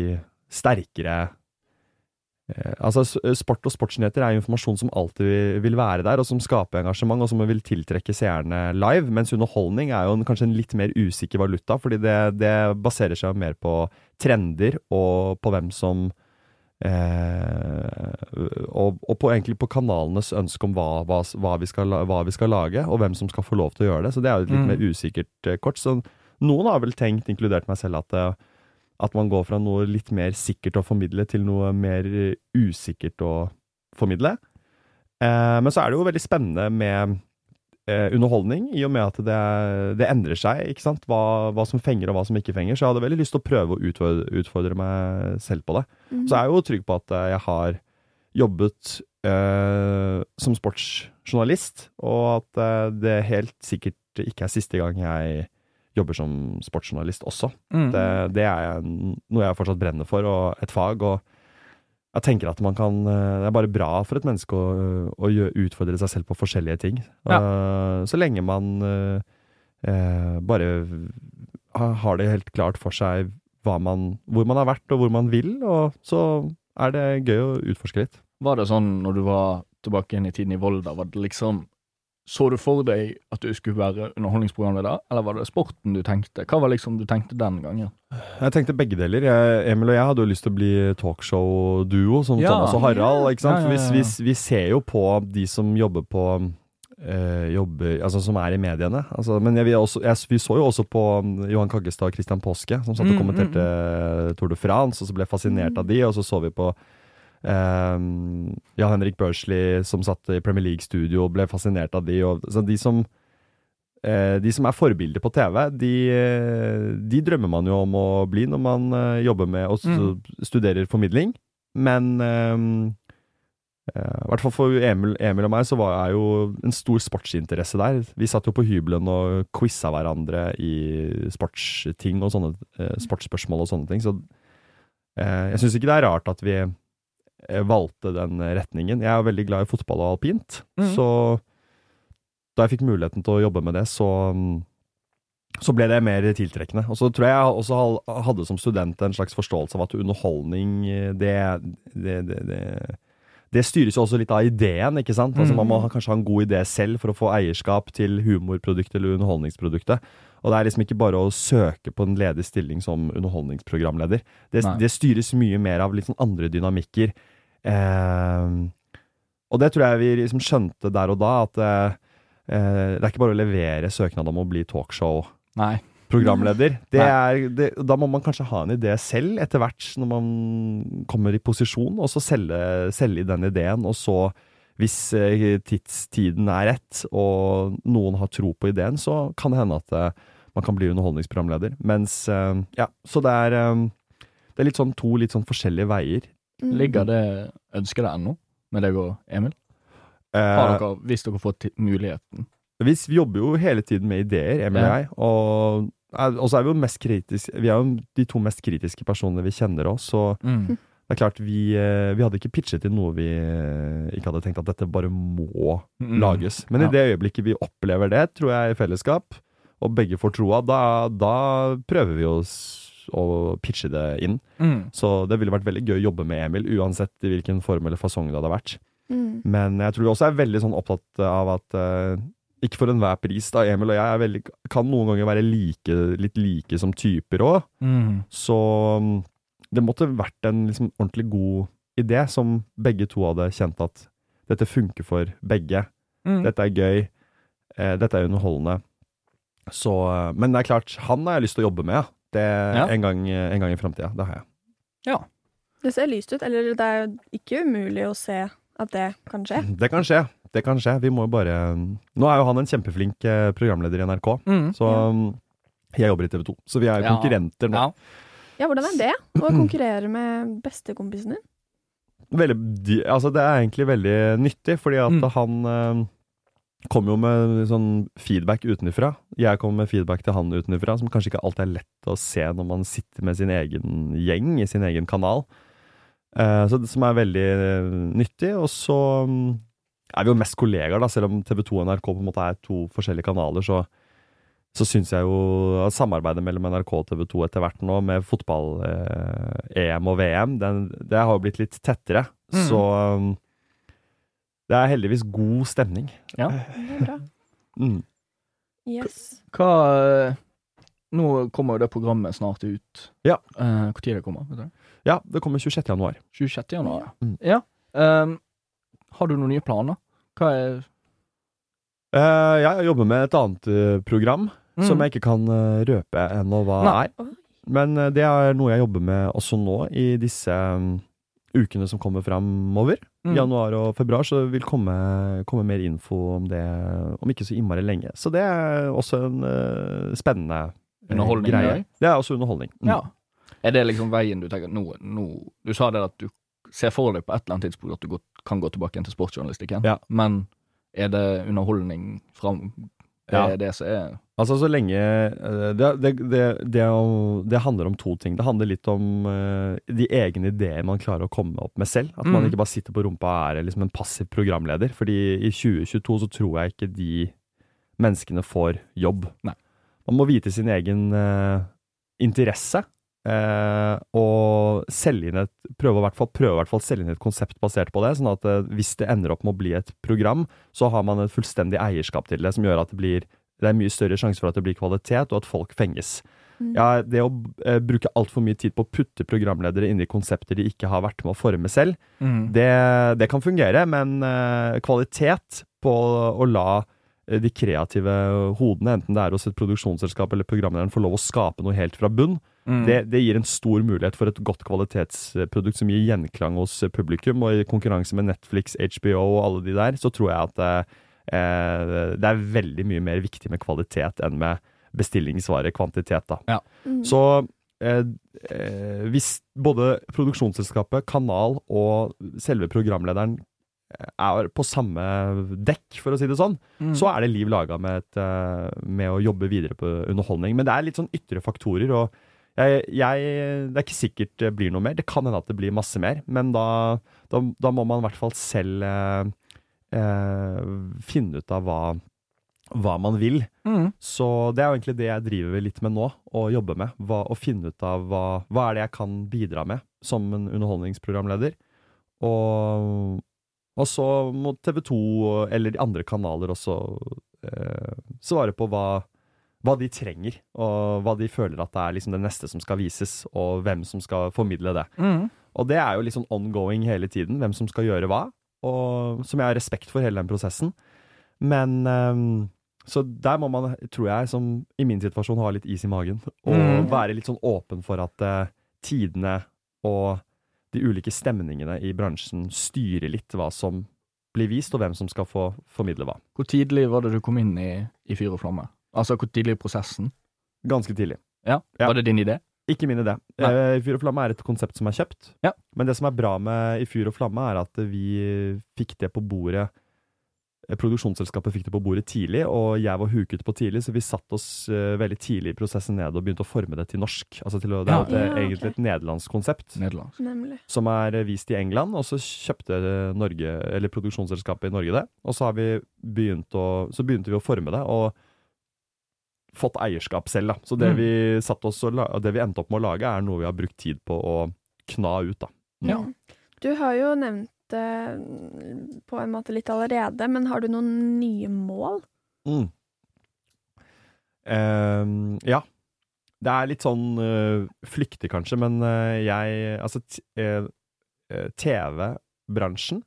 Sterkere Altså, sport og sportsnyheter er informasjon som alltid vil- være der, og som skaper engasjement, og som vil tiltrekke seerne live. Mens underholdning er jo en, kanskje en litt mer usikker valuta, fordi det, det baserer seg mer på trender og på hvem som Eh, og, og på, egentlig på kanalenes ønske om hva, hva, hva, vi skal, hva vi skal lage, og hvem som skal få lov til å gjøre det. Så det er jo et litt Mm. mer usikkert eh, kort. Så noen har vel tenkt, inkludert meg selv, at, eh, at man går fra noe litt mer sikkert å formidle til noe mer eh, usikkert å formidle. Eh, men så er det jo veldig spennende med eh, underholdning, i og med at det, det endrer seg, ikke sant? Hva, hva som fenger og hva som ikke fenger. Så jeg hadde veldig lyst til å prøve å utfordre, utfordre meg selv på det. Mhm. Så er jo trygg på at eh, jeg har jobbet eh, som sportsjournalist, og at eh, det helt sikkert ikke er siste gang jeg jobber som sportsjournalist også. Mm. Det, det er noe jeg fortsatt brenner for, og et fag. og jeg tenker at man kan eh, Det er bare bra for et menneske å, å utfordre seg selv på forskjellige ting. Eh, så lenge man eh, eh, bare har det helt klart for seg hva man, hvor man har vært og hvor man vil, og så er det gøy å utforske litt. Var det sånn når du var tilbake igjen i tiden i Volda, var det liksom Så du for deg at du skulle være underholdningsprogramleder, eller var det sporten du tenkte? Hva var liksom du tenkte den gangen? Jeg tenkte begge deler. Jeg, Emil og jeg hadde jo lyst til å bli talkshow-duo, som Ja. Thomas og Harald. ikke sant? Ja, ja, For ja, vi, vi, vi ser jo på de som jobber på øh, jobber, altså som er i mediene. Altså, men jeg, vi, også, jeg, vi så jo også på um, Johan Kaggestad og Christian Påske, som satt og Mm, kommenterte Tour de France, og så ble jeg fascinert av de, og så så vi på eh, Jan Henrik Børsli, som satt i Premier League-studio, og ble fascinert av de. Og, så de som uh, de som er forbilder på TV, de, de drømmer man jo om å bli når man uh, jobber med og mm. studerer formidling. Men um, uh, i hvert fall for Emil, Emil og meg så var jeg jo en stor sportsinteresse der. Vi satt jo på hybelen og quiza hverandre i sportsting og sånne sportsspørsmål og sånne ting. Så jeg syns ikke det er rart at vi valgte den retningen. Jeg er veldig glad i fotball og alpint, mm. så da jeg fikk muligheten til å jobbe med det, så, så ble det mer tiltrekkende. Og så tror jeg jeg også hadde som student en slags forståelse av at underholdning, eh, det, det, det, det, styres jo også litt av ideen, ikke sant? Altså Man må kanskje ha en god idé selv for å få eierskap til humorproduktet eller underholdningsproduktet. Og det er liksom ikke bare å søke på en ledig stilling som underholdningsprogramleder. Det, det styres mye mer av litt sånn andre dynamikker. Eh, og det tror jeg vi liksom skjønte der og da, at eh, eh, det er ikke bare å levere søknad om å bli talkshow-programleder. Er, da må man kanskje ha en idé selv etter hvert, når man kommer i posisjon, og så selge, selge den ideen. Og så, hvis tidstiden er rett, og noen har tro på ideen, så kan det hende at man kan bli underholdningsprogramleder. Mens Ja, så det er, det er litt sånn to litt sånn forskjellige veier. Mm. Ligger det ønsket der ennå, med deg og Emil? Eh, Har dere, hvis dere får muligheten? Vi, vi jobber jo hele tiden med ideer, Emil og Ja. jeg. Og, og så er vi jo mest kritiske Vi er jo de to mest kritiske personene vi kjenner oss, så Mm. [LAUGHS] det er klart vi, eh, vi hadde ikke pitchet til noe vi eh, ikke hadde tenkt at dette bare må Mm. lages. Men Ja. i det øyeblikket vi opplever det, tror jeg, i fellesskap, og begge får troa, da, da prøver vi oss å pitche det inn. Mm. Så det ville vært veldig gøy å jobbe med Emil, uansett i hvilken form eller fasong det hadde vært. Mm. Men jeg tror vi også er veldig sånn opptatt av at uh, ikke for enhver pris, da. Emil og jeg er veldig, kan noen ganger være like, litt like som typer òg. Mm. Så mm, det måtte vært en liksom, ordentlig god idé som begge to hadde kjent at dette funker for begge. Mm. Dette er gøy. Eh, dette er underholdende. Så, eh, men det er klart, han har jeg lyst til å jobbe med. Ja. Det, Ja. En gang, en gang i framtida. Det har jeg. Det ser lyst ut. Eller det er jo ikke umulig å se at det kan skje. Det kan skje. Det kan skje. Vi må jo bare Nå er jo han en kjempeflink eh, programleder i NRK, Mm. så mm, jeg jobber i TV 2. Så vi er Ja. konkurrenter nå. Ja. Ja, hvordan er det å [CLEARS THROAT] konkurrere med bestekompisen din? Veldig, altså det er egentlig veldig nyttig, fordi at Mm. han eh, kommer jo med sånn feedback utenfra. Jeg kommer med feedback til han utenfra, som kanskje ikke alltid er lett å se når man sitter med sin egen gjeng i sin egen kanal. Eh, så det som er veldig eh, nyttig. Og så mm, er vi jo mest kollegaer, da, selv om TV 2 og NRK på en måte er to forskjellige kanaler. Så, så syns jeg jo at samarbeidet mellom NRK og TV 2 etter hvert nå, med fotball-EM og VM, den, det har jo blitt litt tettere. Mm. Så mm, det er heldigvis god stemning. Ja. Det er bra. Mm. Yes. Hva eh, Nå kommer jo det programmet snart ut. Ja. Eh, Når det kommer? Vet du? Ja, det kommer 26. januar. 26. januar. Mm. Ja. Um, har du noen nye planer? Hva er uh, jeg jobber med et annet eh, program Mm. som jeg ikke kan røpe ennå hva Nei. er. Men det er noe jeg jobber med også nå, i disse mm, ukene som kommer framover. Mm. Januar og februar, så vil komme, komme mer info om det om ikke så innmari lenge. Så det er også en uh, spennende Underholdning, greie. Det er også underholdning. Mm. Ja. Er det liksom veien du tenker nå, nå Du sa det at du ser for deg på et eller annet tidspunkt at du går, kan gå tilbake igjen til sportsjournalistikken, Ja. men er det underholdning fram Det Ja. er det som er Altså, så lenge eh, det, det, det, det, handler om to ting. Det handler litt om eh, de egne ideer man klarer å komme opp med selv. At man Mm. ikke bare sitter på rumpa og er liksom en passiv programleder. Fordi i 2022 så tror jeg ikke de menneskene får jobb. Nei. Man må vite sin egen eh, interesse. Eh, og selge inn et, prøve, å hvert fall, prøve hvert fall selge inn et konsept basert på det. Sånn at eh, hvis det ender opp med å bli et program, så har man et fullstendig eierskap til det, som gjør at det blir det er mye større sjanse for at det blir kvalitet, og at folk fenges. Mm. Ja, det å eh, bruke altfor mye tid på å putte programledere inn i konsepter de ikke har vært med å forme selv, det, det kan fungere, men eh, kvalitet på å la eh, de kreative hodene, enten det er hos et produksjonsselskap eller programlederen, får lov å skape noe helt fra bunn, Mm. det, det gir en stor mulighet for et godt kvalitetsprodukt som gir gjenklang hos publikum. Og i konkurranse med Netflix, HBO og alle de der, så tror jeg at eh, det er veldig mye mer viktig med kvalitet enn med bestillingsvare kvantitet. da. Mm. Så eh, eh, hvis både produksjonsselskapet, kanal og selve programlederen eh, er på samme dekk, for å si det sånn, Mm. så er det liv laga med, eh, med å jobbe videre på underholdning. Men det er litt sånn ytre faktorer, og jeg, jeg, det er ikke sikkert det blir noe mer. Det kan hende at det blir masse mer, men da, da, da må man i hvert fall selv eh, eh, finne ut av hva, hva man vil. Mm. Så det er jo egentlig det jeg driver litt med nå, å jobbe med. Hva, å finne ut av hva, hva er det jeg kan bidra med som en underholdningsprogramleder. Og, og så må TV 2 eller de andre kanaler også eh, svare på hva, hva de trenger, og hva de føler at det er liksom det neste som skal vises, og hvem som skal formidle det. Mm. Og det er jo sånn ongoing hele tiden, hvem som skal gjøre hva, og som jeg har respekt for hele den prosessen. Men um, Så der må man, tror jeg, som i min situasjon, ha litt is i magen. Og Mm. være litt sånn åpen for at uh, tidene og de ulike stemningene i bransjen styrer litt hva som blir vist, og hvem som skal få formidle hva. Hvor tidlig var det du kom inn i, i Fyr og flamme? Altså hvor tidlig i prosessen? Ganske tidlig. Ja. Ja. Var det din idé? Ikke min idé. Eh, I Fyr og flamme er et konsept som er kjøpt. Ja. Men det som er bra med I Fyr og flamme, er at vi fikk det på bordet eh, Produksjonsselskapet fikk det på bordet tidlig, og jeg var huket på tidlig, så vi satte oss eh, veldig tidlig i prosessen ned og begynte å forme det til norsk. Altså til å, det er Ja. Ja, egentlig okay. et nederlandsk konsept Nederlandsk. Nemlig. som er eh, vist i England, og så kjøpte eh, Norge, eller produksjonsselskapet i Norge det. Og så har vi begynt å, så begynte vi å forme det, og fått eierskap selv, da. Så det Mm. vi satt oss og la, det vi endte opp med å lage, er noe vi har brukt tid på å kna ut, da. Ja. Mm. Du har jo nevnt det på en måte litt allerede, men har du noen nye mål? Mm. Ehm, ja. Det er litt sånn uh, flyktig, kanskje, men uh, jeg Altså, eh, eh, TV-bransjen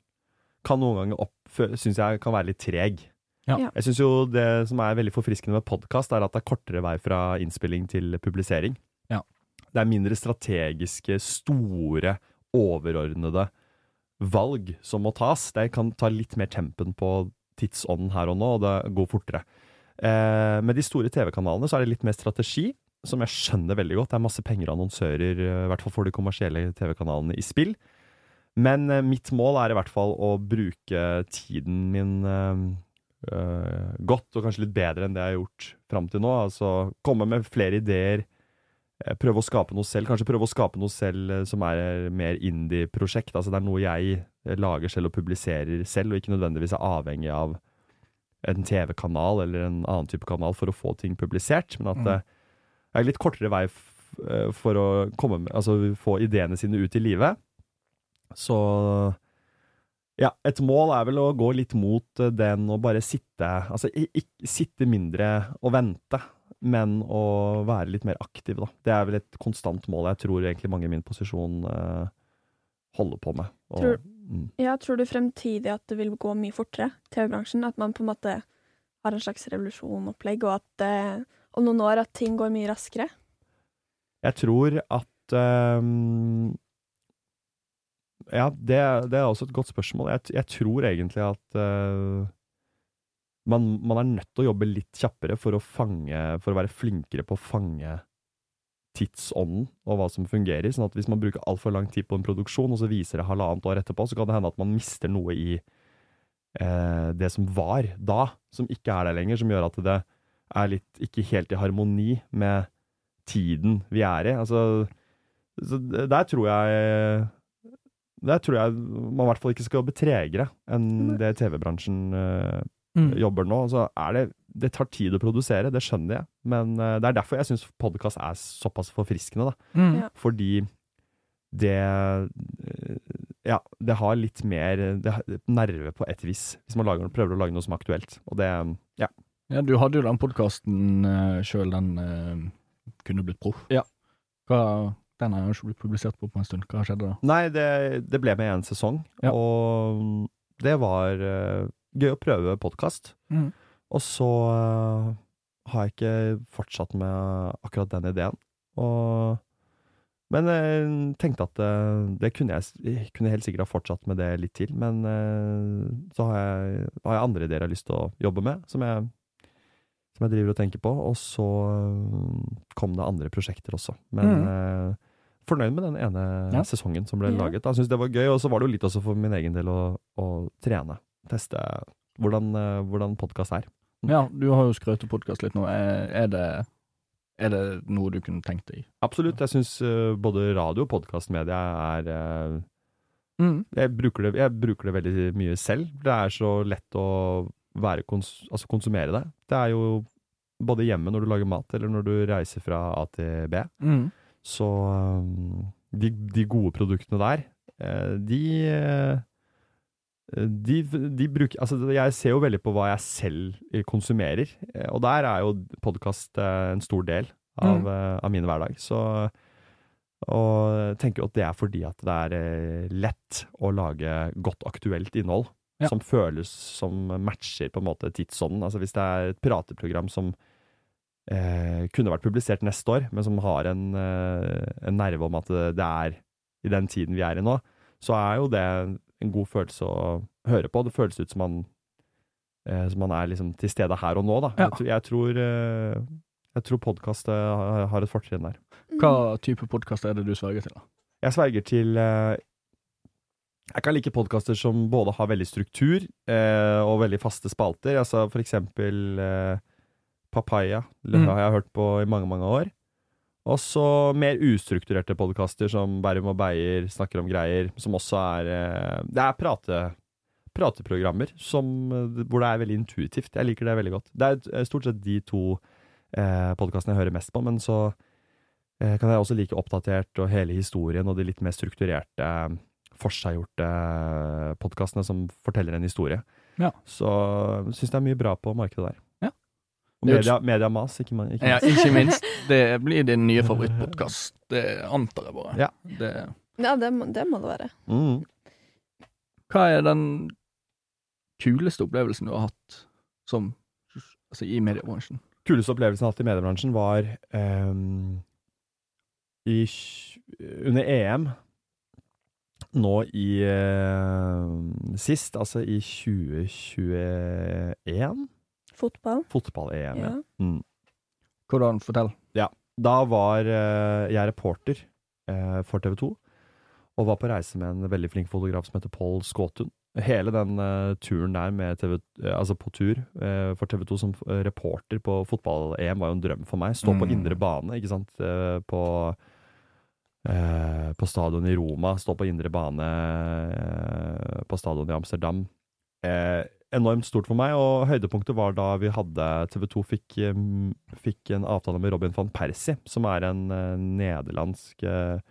kan noen ganger opp Syns jeg kan være litt treg. Ja. Jeg syns jo det som er veldig forfriskende med podkast, er at det er kortere vei fra innspilling til publisering. Ja. Det er mindre strategiske, store, overordnede valg som må tas. Det kan ta litt mer tempen på tidsånden her og nå, og det går fortere. Eh, med de store TV-kanalene så er det litt mer strategi, som jeg skjønner veldig godt. Det er masse penger og annonsører, eh, i hvert fall for de kommersielle TV-kanalene, i spill. Men eh, mitt mål er i hvert fall å bruke tiden min eh, godt, og kanskje litt bedre enn det jeg har gjort fram til nå. Altså komme med flere ideer, eh, prøve å skape noe selv. Kanskje prøve å skape noe selv eh, som er mer indie-prosjekt. Altså det er noe jeg lager selv og publiserer selv, og ikke nødvendigvis er avhengig av en TV-kanal eller en annen type kanal for å få ting publisert. Men at Mm. det er litt kortere vei for å med, altså få ideene sine ut i livet. Så ja, et mål er vel å gå litt mot eh, den å bare sitte Altså ikke sitte mindre og vente, men å være litt mer aktiv, da. Det er vel et konstant mål jeg tror egentlig mange i min posisjon eh, holder på med. Og, Tror- mm. Ja, tror du fremtidig at det vil gå mye fortere, TV-bransjen? At man på en måte har en slags revolusjonopplegg, og at eh, om noen år at ting går mye raskere? Jeg tror at ehm, Ja, det, det er også et godt spørsmål. Jeg, jeg tror egentlig at uh, man, man er nødt til å jobbe litt kjappere for å fange For å være flinkere på å fange tidsånden og hva som fungerer. Sånn at hvis man bruker altfor lang tid på en produksjon, og så viser det halvannet år etterpå, så kan det hende at man mister noe i uh, det som var da, som ikke er der lenger, som gjør at det er litt ikke helt i harmoni med tiden vi er i. Altså, så der tror jeg Der tror jeg man i hvert fall ikke skal jobbe tregere enn det TV-bransjen eh, Mm. jobber nå. Så er det Det tar tid å produsere, det skjønner jeg, men eh, det er derfor jeg syns podkast er såpass forfriskende, da. Mm. Ja. Fordi det eh, Ja, det har litt mer det har nerve på et vis, hvis man lager, prøver å lage noe som er aktuelt. Og det Ja. Ja, du hadde jo den podkasten uh, sjøl, den kunne blitt proff. Ja. Hva, den har jo ikke blitt publisert på på en stund. Hva skjedde da? Nei, det, det ble med én sesong, Ja. og det var uh, gøy å prøve podkast. Mm. Og så uh, har jeg ikke fortsatt med akkurat den ideen. Og, men jeg tenkte at uh, det kunne jeg, jeg kunne helt sikkert ha fortsatt med det litt til. Men eh, så har jeg, har jeg andre ideer jeg har lyst til å jobbe med, som jeg, som jeg driver og tenker på. Og så eh, kom det andre prosjekter også. Men Mm. Eh, fornøyd med den ene Ja. sesongen som ble Ja. laget. Jeg syntes det var gøy, og så var det jo litt også for min egen del å, å trene. Teste hvordan, eh, hvordan podkast er. Ja, du har jo skrøt av podkast litt nå. Er, er, det, er det noe du kunne tenkt deg? Absolutt. Jeg syns både radio og podkastmedia er eh, Mm. jeg, bruker det, jeg bruker det veldig mye selv. Det er så lett å kons altså konsumere det. Det er jo både hjemme når du lager mat, eller når du reiser fra A til B. Mm. Så um, de, de gode produktene der, eh, de eh, de, de bruker Altså, jeg ser jo veldig på hva jeg selv eh, konsumerer, eh, og der er jo podkast en stor del av, Mm. eh, av min hverdag. Så Og tenker jo at det er fordi at det er eh, lett å lage godt aktuelt innhold. Ja. Som føles som matcher på en måte tidsånden. Altså hvis det er et prateprogram som eh, kunne vært publisert neste år, men som har en, eh, en nerve om at det, er i den tiden vi er i nå, så er jo det en god følelse å høre på. Det føles ut som man, eh, som man er liksom til stede her og nå, da. Ja. Jeg, tror- jeg tror, eh, jeg tror podkast har, har et fortrinn der. Hva type podkast er det du sverger til? da? Jeg sverger til eh, Jeg kan like podkaster som både har veldig struktur eh, og veldig faste spalter. Altså for eksempel eh, Papaya. Det Mm. har jeg hørt på i mange, mange år. Og så mer ustrukturerte podkaster som Bærum og Beyer snakker om greier, som også er eh, Det er prate, prateprogrammer som, eh, hvor det er veldig intuitivt. Jeg liker det veldig godt. Det er eh, stort sett de to eh, podkastene jeg hører mest på, men så eh, kan jeg også like oppdatert og hele historien og de litt mer strukturerte, forseggjorte podkastene som forteller en historie. Ja. Så syns det er mye bra på markedet der. Ja. Og media, mediamas, ikke, ikke Ja, minst. ikke minst. [LAUGHS] Det blir din nye favorittpodkast. Det antar jeg bare. Ja. Det, Ja, det må, det må det være. Mm. hva er den kuleste opplevelsen du har hatt som Altså i mediebransjen? Kuleste opplevelsen jeg har hatt i mediebransjen var um, i, under EM nå i uh, sist, altså i 2021. Fotball. Fotball-EM, ja. Ja. Mm. Hvordan? Fortell. Ja. Da var eh, jeg reporter eh, for TV 2, og var på reise med en veldig flink fotograf som heter Pål Skåtun. Hele den eh, turen der med TV, eh, altså på tur eh, for TV 2 som eh, reporter på fotball-EM var jo en drøm for meg. Stå på Mm. indre bane, ikke sant. På, eh, på stadion i Roma, stå på indre bane på stadion i Amsterdam. Eh, enormt stort for meg, og høydepunktet var da vi hadde TV 2 fikk, eh, fikk en avtale med Robin van Persie, som er en eh, nederlandsk eh,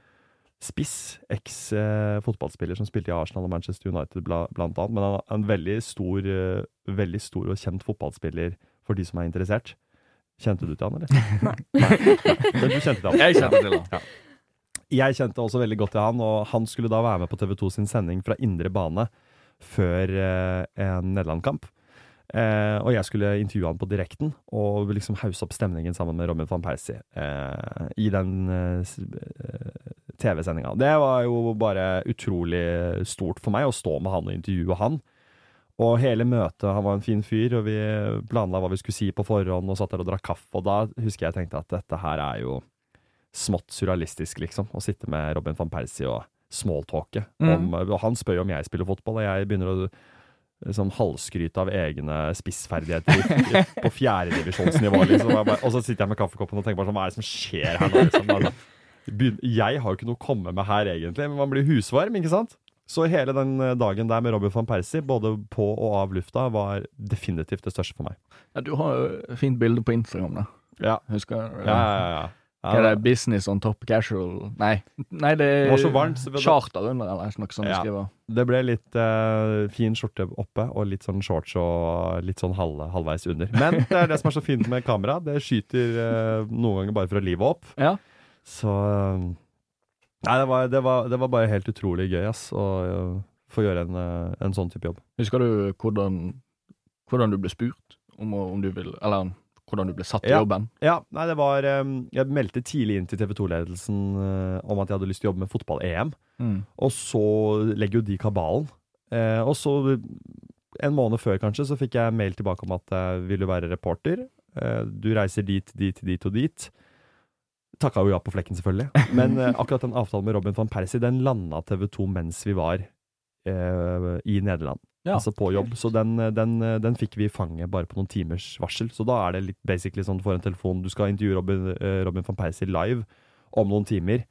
spiss, eks-fotballspiller som spilte i Arsenal og Manchester United bla, blant annet, men han er en veldig stor, eh, veldig stor og kjent fotballspiller for de som er interessert. Kjente du til han, eller? [LAUGHS] Nei. Men du kjente til han? Jeg kjente til han. Jeg kjente også veldig godt til han, og han skulle da være med på TV 2 sin sending fra indre bane før eh, en Nederland-kamp. Eh, og jeg skulle intervjue han på direkten og liksom hause opp stemningen sammen med Robin van Persie eh, i den eh, eh, TV-sendinga. Det var jo bare utrolig stort for meg å stå med han og intervjue han. Og hele møtet, han var en fin fyr, og vi planla hva vi skulle si på forhånd, og satt der og drakk kaffe, og da husker jeg tenkte at dette her er jo smått surrealistisk, liksom. Å sitte med Robin van Persie og smalltalke. Mm. og han spør jo om jeg spiller fotball, og jeg begynner å liksom, halvskryte av egne spissferdigheter på fjerdedivisjonsnivå. Liksom. Og så sitter jeg med kaffekoppen og tenker bare sånn, hva er det som skjer her nå? Liksom. Jeg har jo ikke noe å komme med her, egentlig, men man blir husvarm, ikke sant? Så hele den eh, dagen der med Robin van Persie, både på og av lufta, var definitivt det største for meg. Ja, du har jo fint bilde på Instagram, da. Ja, Husker du? ja, ja. ja. Er ja det? Business on top casual Nei, nei det er det varmt, så charter under, eller noe sånt Ja. skriver. Det ble litt uh, fin skjorte oppe, og litt sånn shorts og litt sånn halv, halvveis under. Men det er det som er så fint med kamera. Det skyter uh, noen ganger bare for å live opp. Ja. Så uh, Nei, det var, det, var, det var bare helt utrolig gøy, ass, å få gjøre en, en sånn type jobb. Husker du hvordan, hvordan du ble spurt om, om du vil Eller hvordan du ble satt i Ja. jobben? Ja, nei, det var eh, Jeg meldte tidlig inn til TV 2-ledelsen om at jeg hadde lyst til å jobbe med fotball-EM. Mm. Og så legger jo de kabalen. Eh, og så, en måned før kanskje, så fikk jeg mail tilbake om at jeg ville være reporter? Eh, du reiser dit, dit, dit og dit. Takka jo ja på flekken, selvfølgelig. [LAUGHS] Men eh, akkurat den avtalen med Robin van Persie, den landa TV 2 mens vi var eh, i Nederland. Ja. Altså på jobb. Så den, eh, den, eh, den fikk vi i fanget bare på noen timers varsel. Så da er det litt basically sånn for en telefon Du skal intervjue Robin, eh, Robin van Persie live om noen timer.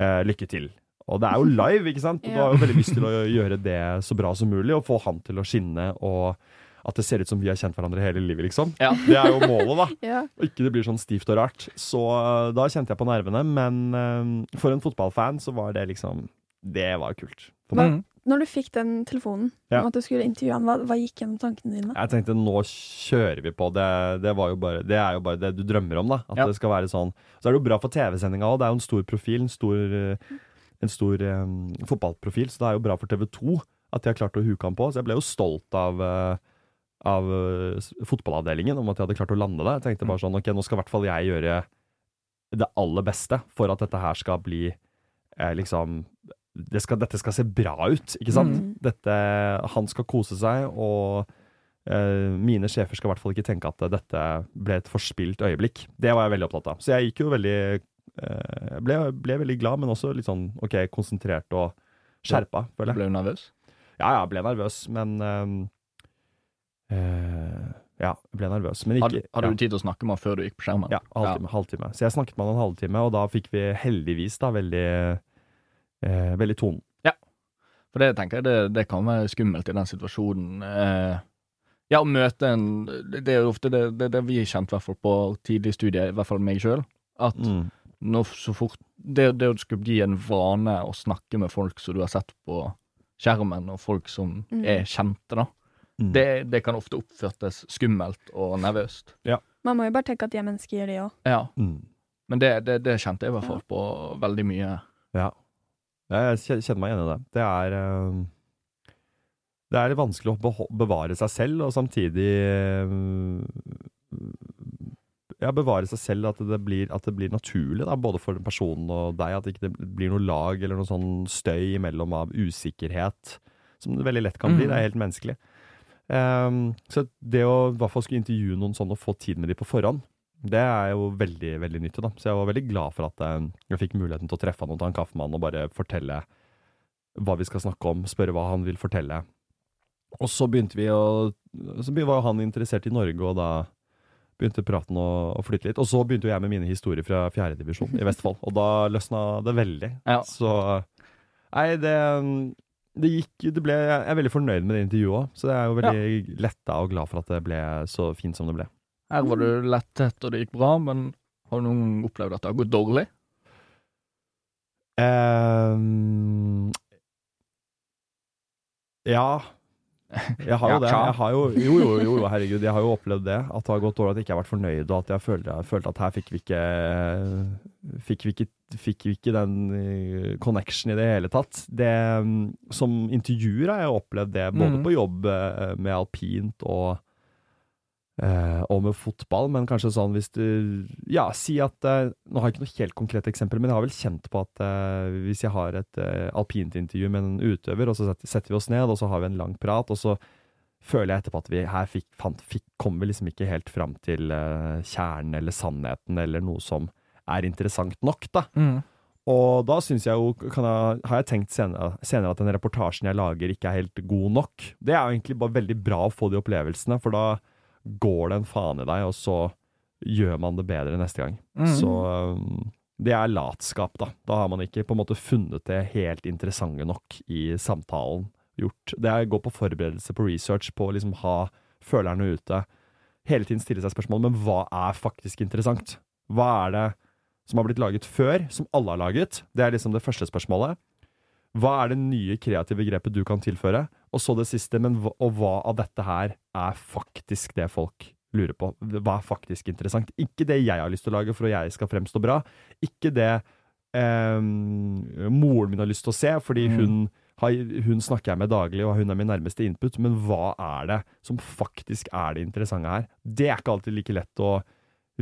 Eh, lykke til. Og det er jo live, ikke sant? Og [LAUGHS] Du har jo veldig lyst til å gjøre det så bra som mulig, og få han til å skinne, og at det ser ut som vi har kjent hverandre hele livet, liksom. Ja. [LAUGHS] Det er jo målet, da. Ja. Og ikke det blir sånn stivt og rart. Så øh, da kjente jeg på nervene, men øh, for en fotballfan så var det liksom Det var kult. For meg. Mm. Når du fikk den telefonen Ja. om at du skulle intervjue han, hva, hva gikk gjennom tankene dine? Jeg tenkte nå kjører vi på. Det, det, var jo bare, det er jo bare det du drømmer om, da. At Ja. det skal være sånn. Så er det jo bra for TV-sendinga òg. Det er jo en stor profil, en stor, øh, en stor um, fotballprofil, så det er jo bra for TV 2 at de har klart å huke han på. Så jeg ble jo stolt av øh, av fotballavdelingen om at de hadde klart å lande det. Jeg tenkte bare sånn, ok, nå skal i hvert fall jeg gjøre det aller beste for at dette her skal bli eh, liksom det skal, Dette skal se bra ut, ikke sant? Mm. Dette, han skal kose seg, og eh, mine sjefer skal i hvert fall ikke tenke at dette ble et forspilt øyeblikk. Det var jeg veldig opptatt av. Så jeg gikk jo veldig eh, ble, ble veldig glad, men også litt sånn ok, konsentrert og skjerpa, føler jeg. Ble du nervøs? Ja, ja, jeg ble nervøs, men eh, Ja, jeg ble nervøs, men ikke Hadde, hadde ja. du tid til å snakke med han før du gikk på skjermen? Ja, halvtime, halvtime. Så jeg snakket med han en halvtime, og da fikk vi heldigvis da veldig eh, Veldig tonen. For det tenker jeg det, det kan være skummelt i den situasjonen. Eh, ja, å møte en Det er jo ofte det, det, det vi er kjent, i hvert fall på tidlig studie, i hvert fall meg sjøl, at Mm. når så fort det, det å skulle bli en vane å snakke med folk som du har sett på skjermen, og folk som Mm. er kjente, da, Mm. det, det kan ofte oppførtes skummelt og nervøst. Ja. Man må jo bare tenke at de er mennesker, de òg. Ja, Mm. men det, det, det kjente jeg i hvert fall på veldig mye. Ja. Jeg kjenner meg igjen i det. Det er eh, Det er vanskelig å bevare seg selv, og samtidig eh, Ja, bevare seg selv, at det blir, at det blir naturlig, da, både for personen og deg. At det ikke blir noe lag eller noe sånn støy imellom av usikkerhet, som det veldig lett kan bli. Mm. Det er helt menneskelig. Um, så det å i hvert fall skulle intervjue noen sånn og få tid med dem på forhånd, det er jo veldig veldig nyttig. da. Så jeg var veldig glad for at eh, jeg fikk muligheten til å treffe han og ta en kaffe med han og bare fortelle hva vi skal snakke om, spørre hva han vil fortelle. Og så begynte vi å Så var jo han interessert i Norge, og da begynte praten å, å flytte litt. Og så begynte jeg med mine historier fra fjerdedivisjon i Vestfold, og da løsna det veldig. Ja. Så Nei, det, det gikk det ble, Jeg er veldig fornøyd med det intervjuet òg, så jeg er jo veldig letta og glad for at det ble så fint som det ble. Her var du lettet, og det gikk bra, men har du noen gang opplevd at det har gått dårlig? Um, ja. Jeg har jo det. Jeg har jo, jo, jo, jo, jo, herregud. Jeg har jo opplevd det. At det har gått dårlig, at jeg ikke har vært fornøyd, og at jeg følte, jeg følte at her fikk vi ikke Fikk vi ikke, fikk vi ikke den eh, connection i det hele tatt. Det, mm, som intervjuer har jeg opplevd det, både Mhm. på jobb eh, med alpint og eh, og med fotball, men kanskje sånn hvis du Ja, si at eh, Nå har jeg ikke noe helt konkret eksempel, men jeg har vel kjent på at eh, hvis jeg har et uh, alpintintervju med en utøver, og så setter, vi oss ned, og så har vi en lang prat, og så føler jeg etterpå at vi her fikk, fant, fikk, kom vi liksom ikke helt fram til eh, kjernen eller sannheten eller noe som er interessant nok, da. Og da syns jeg jo kan jeg, Har jeg tenkt senere, senere at den reportasjen jeg lager, ikke er helt god nok. Det er jo egentlig bare veldig bra å få de opplevelsene, for da går det en faen i deg, og så gjør man det bedre neste gang. Mm. Så um, det er latskap, da. Da har man ikke på en måte funnet det helt interessante nok i samtalen gjort. Det er, å gå på forberedelse, på research, på å liksom ha følerne ute. Hele tiden stille seg spørsmål men hva er faktisk interessant? Hva er det som har blitt laget før, som alle har laget? Det er liksom det første spørsmålet. Hva er det nye kreative grepet du kan tilføre? Og så det siste, men og hva av dette her er faktisk det folk lurer på? Hva er faktisk interessant? Ikke det jeg har lyst til å lage for at jeg skal fremstå bra. Ikke det eh, moren min har lyst til å se, fordi Mm. hun, har, hun snakker jeg med daglig, og hun er min nærmeste input. Men hva er det som faktisk er det interessante her? Det er ikke alltid like lett å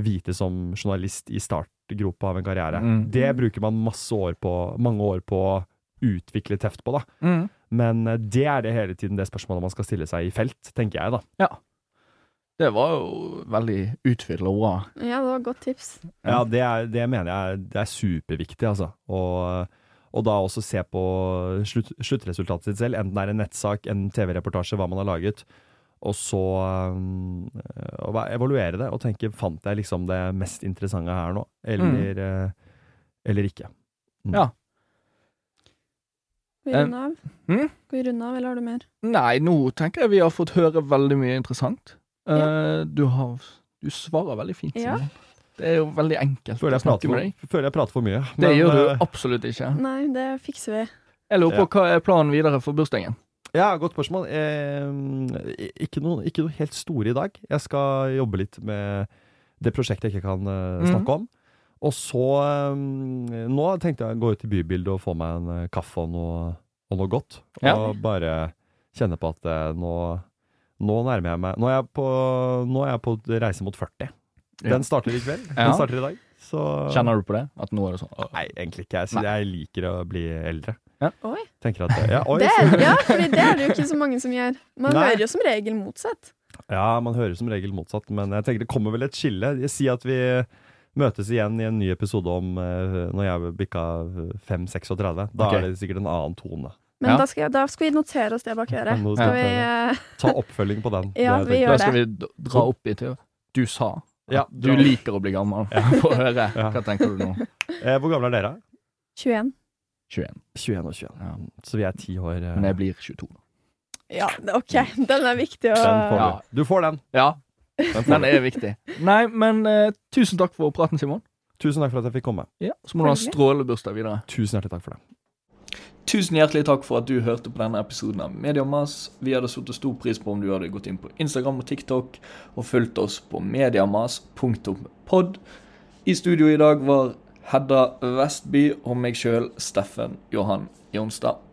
vite som journalist i startgropa av en karriere. Mm. Det bruker man år på, mange år på utvikle teft på, da. Men eh, det er det hele tiden det spørsmålet man skal stille seg i felt, tenker jeg, da. Det var jo veldig utfyllende ord bra. Ja, det var et godt tips. Ja, det, er, det mener jeg det er superviktig, altså. Og, og da også se på slutt, sluttresultatet sitt selv, enten det er en nettsak, en TV-reportasje, hva man har laget. Og så um, evaluere det og tenke fant jeg liksom det mest interessante her nå, eller, eh, eller ikke. Mm. Ja. Skal vi Eh, runde av? hm? Skal vi runde av, eller har du mer? Nei, nå tenker jeg vi har fått høre veldig mye interessant. Eh, du har Du svarer veldig fint, Ja. Det er jo veldig enkelt Føler å jeg, prater snakke med for, deg. føler jeg prater for mye. Det gjør du eh, absolutt ikke. Nei, det fikser vi. Jeg lurer på Ja. hva er planen videre for bursdagen? Ja, godt spørsmål. Eh, ikke, noe, ikke noe helt store i dag. Jeg skal jobbe litt med det prosjektet jeg ikke kan Mhm. snakke om. Og så eh, Nå tenkte jeg å gå ut i bybildet og få meg en eh, kaffe og noe, og noe godt. Ja. Og bare kjenne på at eh, nå, nå nærmer jeg meg Nå er jeg på, nå er jeg på reise mot 40. Ja. Den starter i kveld. Ja. Den starter i dag. Så Kjenner du på det? At nå er det sånn. Nei, egentlig ikke. Jeg, jeg liker å bli eldre. Oi. Tenker at ja, oi, Det er, ja, fordi det er det jo ikke så mange som gjør. Man Nei. hører jo som regel motsatt. Ja, man hører som regel motsatt, men jeg tenker det kommer vel et skille. Jeg sier at vi møtes igjen i en ny episode om eh, når jeg bikka 5-36. Da okay. er det sikkert en annen tone. Men Ja. da, skal, jeg- da skal vi notere oss det bak øret. [LAUGHS] Skal vi uh... Ta oppfølging på den. [LAUGHS] Ja, vi gjør det. Da skal vi dra opp i til Du sa at Ja, du du liker å bli gammel. [LAUGHS] Få høre. Hva tenker du nå? Eh, hvor gamle er dere? 21. 21. 21 og 21. Ja. Så vi er ti år. eh, Men jeg blir 22. Ja, OK. Den er viktig å får Ja. du. Du får den. Ja, den er viktig. Nei, men uh, tusen takk for praten, Simon. Tusen takk for at jeg fikk komme. Ja, Så må du ha strålende bursdag videre. Tusen hjertelig takk for det. Tusen hjertelig takk for at du hørte på denne episoden av Mediamas. Vi hadde satt stor pris på om du hadde gått inn på Instagram og TikTok og fulgt oss på mediamas.pod. I studio i dag var Hedda Vestby og meg sjøl, Steffen Johan Jonstad.